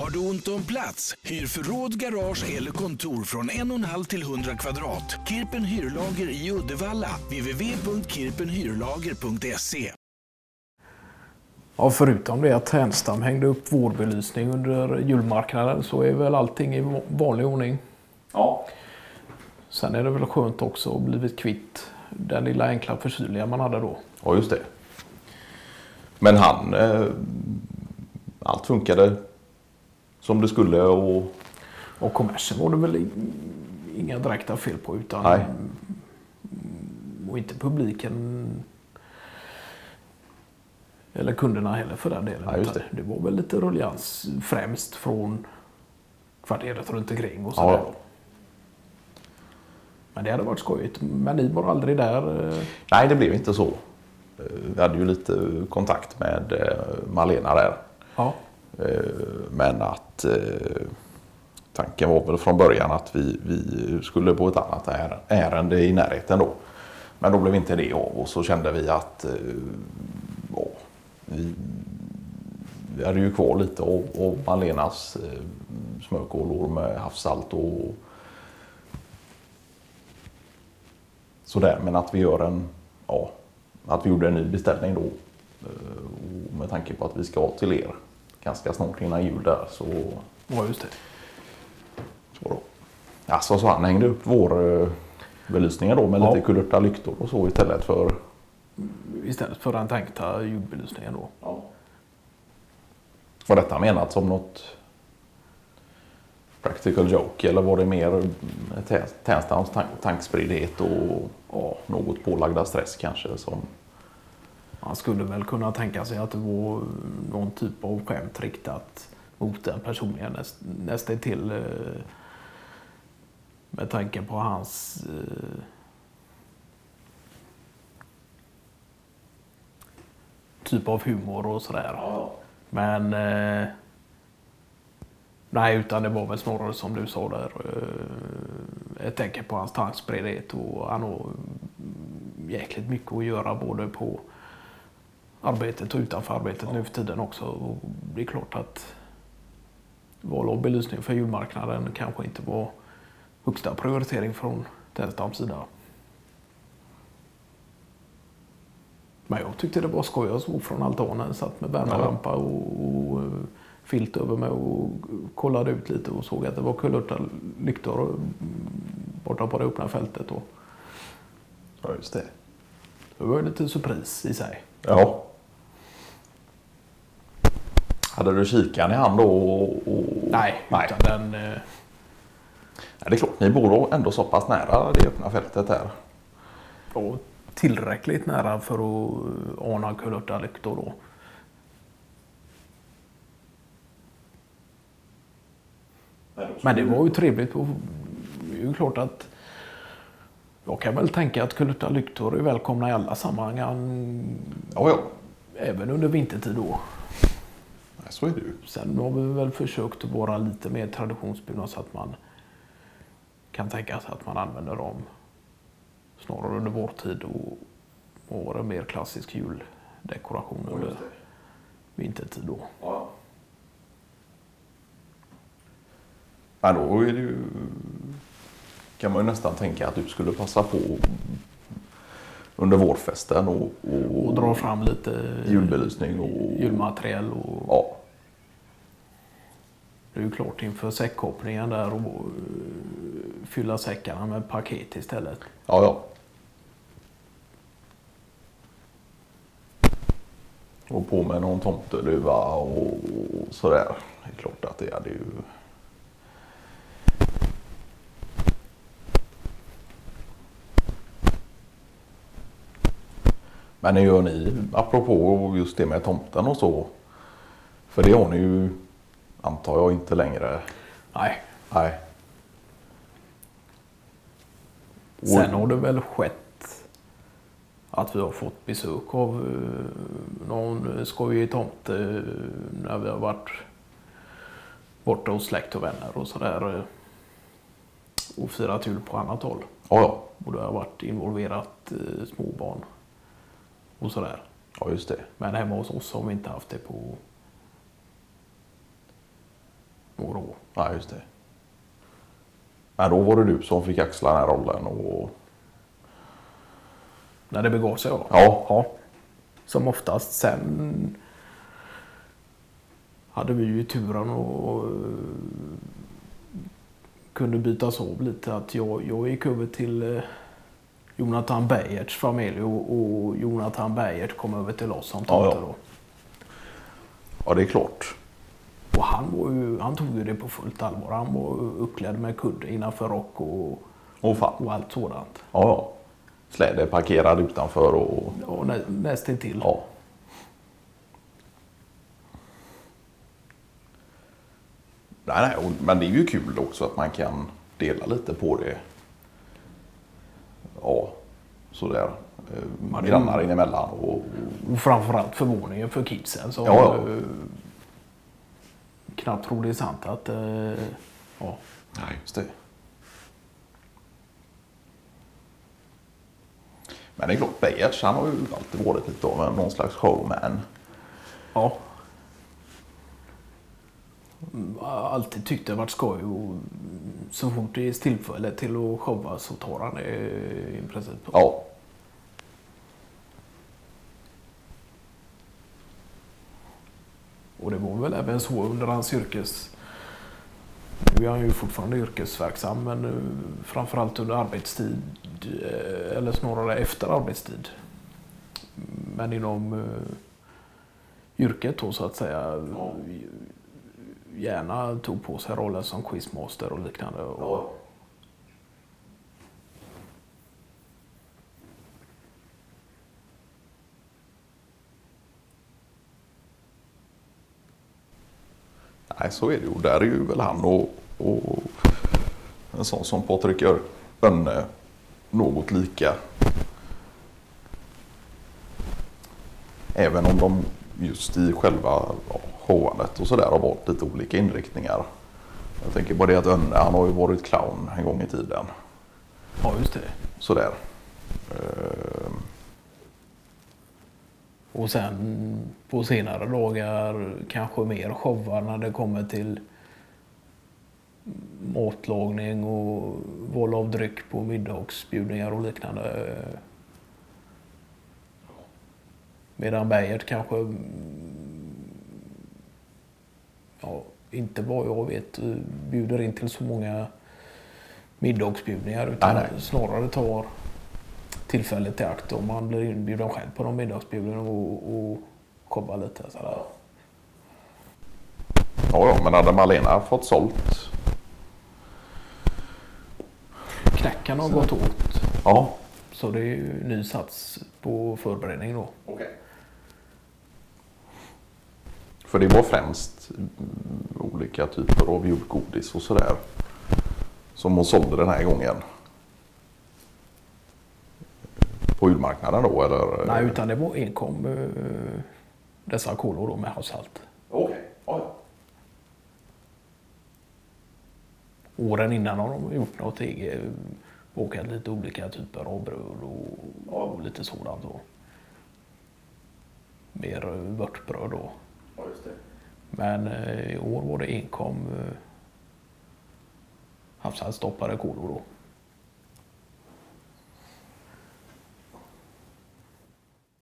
Har du ont om plats? Hyr förråd, garage eller kontor från en och en halv till 100 kvadrat. Kirpen Hyrlager i Uddevalla. www.kirpenhyrlager.se Ja, förutom det att Härnstam hängde upp vårbelysning under julmarknaden så är väl allting i vanlig ordning. Ja. Sen är det väl skönt också att blivit kvitt den lilla enkla förkylningen man hade då. Ja, just det. Men han... Eh, allt funkade som det skulle och... Och kommersen var det väl inga direkta fel på utan Nej. och inte publiken eller kunderna heller för den delen. Ja, det. det var väl lite ruljans främst från kvarteret runt omkring och sådär. ja. Men det hade varit skojigt. Men ni var aldrig där. eh, Nej, det blev inte så. Eh, Vi hade ju lite kontakt med eh, Malena där. Ja, Eh, men att eh, tanken var väl från början att vi, vi skulle på ett annat ärende i närheten då. Men då blev inte det av och så kände vi att eh, ja, vi, vi hade ju kvar lite av, av Malenas smörkolor med havssalt och sådär. Men att vi gör en, ja, att vi gjorde en ny beställning då. Med tanke på att vi ska till er ganska snart innan jul där så, ja just det. så då. Alltså, så han hängde upp vår eh, då med Ja. lite kulörta lyktor och så istället för Istället för den tänkta julbelysningen då. Var detta menat som något practical joke eller var det mer Tä- Tärnstams tank, tankspriddhet och ja, något pålagda stress kanske som Man skulle väl kunna tänka sig att det var någon typ av skämt riktat mot den personligen näst, nästan till eh, med tanke på hans eh, typ av humor och sådär. Men eh, nej, utan det var väl snarare som du sa där. Eh, ett tecken på hans tankspriddhet och han har jäkligt mycket att göra både på arbetet och utanför arbetet nu för tiden också. Och det är klart att val av belysning för julmarknaden kanske inte var högsta prioritering från Tenstams sida. Men jag tyckte det var skoj. Jag såg från altanen, satt med värmelampa och, och eh, filt över mig och kollade ut lite och såg att det var kulörta lyktor mm, borta på det öppna fältet. Och Ja, just det. det var ju lite surpris i sig. Ja. Hade du kikaren i hand då? Och, och... Nej, Nej. utan den... eh, Ja, det är klart, ni bor ändå så pass nära det öppna fältet där. och tillräckligt nära för att ana kulörta lyktor då. Men det var ju trevligt. Och det är ju klart att jag kan väl tänka att kulörta lyktor är välkomna i alla sammanhang. Ja, ja. Även under vintertid då. Så är det ju. Sen har vi väl försökt att vara lite mer traditionsbundna så att man kan tänka sig att man använder dem snarare under vårtid och, och en mer klassisk juldekoration under vintertid då. Men då är det ju... kan man ju nästan tänka att du skulle passa på under vårfesten och, och, Och dra fram lite julbelysning och... julmateriel och Ja, det är ju klart inför säckkoppningen där och eh, fylla säckarna med paket istället. ja, ja. Och på med någon tomteluva och sådär. Det är klart att det hade ju... Men hur gör ni, apropå just det med tomten och så? För det har ni ju, antar jag, inte längre. Nej, Nej. Och- Sen har det väl skett att vi har fått besök av eh, någon skojig tomte eh, när vi har varit borta hos släkt och vänner och sådär. eh, Och firat jul på annat håll. Ja, ja. Och det har varit involverat småbarn och sådär. Ja, just det. Men hemma hos oss har vi inte haft det på några år. Ja, just det. Men då var det du som fick axla den här rollen och När det begav sig ja. Ja. ja. Som oftast. Sen hade vi ju turen och eh, kunde bytas av lite. Att jag, jag gick över till eh, Jonathan Bergerts familj och, och Jonathan Bergert kom över till oss som Ja, ja. tomte då. ja, det är klart. Och han, var ju, han tog ju det på fullt allvar. Han var uppklädd med kudde innanför rock och, Åh fan. och allt sådant. Ja, ja. Släde parkerad utanför och Ja, nä, nästintill. ja. Nej, nej, men det är ju kul också att man kan dela lite på det. Sådär. Eh, Ja, det är- Grannar emellan och, Och framförallt förvåningen för kidsen som Ja, ja. eh, knappt tror det är sant att... eh, ja. Nej, just det. Men det är klart, Bejerts han har ju alltid varit lite av någon slags showman. ja. Mm, Alltid tyckt det varit skoj och så fort det ges tillfälle till att showa så tar han det i princip. Ja. Och det var väl även så under hans yrkes... Nu är han ju fortfarande yrkesverksam men eh, framförallt under arbetstid eh, eller snarare efter arbetstid. Men inom eh, yrket då så att säga gärna tog på sig rollen som quizmaster och liknande. Och, Nej, så är det ju. Där är ju väl han och, och en sån som Patrik Ör- Önne något lika. Även om de just i själva ja, och sådär har valt lite olika inriktningar. Jag tänker på det att Önne, han har ju varit clown en gång i tiden. ja, just det. Sådär. Ehm, Och sen på senare dagar kanske mer showar när det kommer till matlagning och val av dryck på middagsbjudningar och liknande. Medan Beiert kanske, ja, inte vad jag vet, bjuder in till så många middagsbjudningar utan Nej, nej. snarare tar tillfället i akt om man blir inbjuden själv på någon middagsbjudning och, och shoppa lite. Sådär. ja, ja, men hade Malena fått sålt? Knäcken har gått åt Ja. så det är ju ny sats på förberedning då. För det var främst olika typer av julgodis och sådär. Som hon sålde den här gången. På julmarknaden då eller? Nej, utan det var enkom eh, dessa kolor då med havssalt. Okej. Ja, ja. Åren innan har de gjort något eget. Bakat lite olika typer av bröd och, och lite sådant. Då. Mer eh, vörtbröd då. ja, just det. Men eh, i år var det enkom eh, havssaltstoppade kolor då.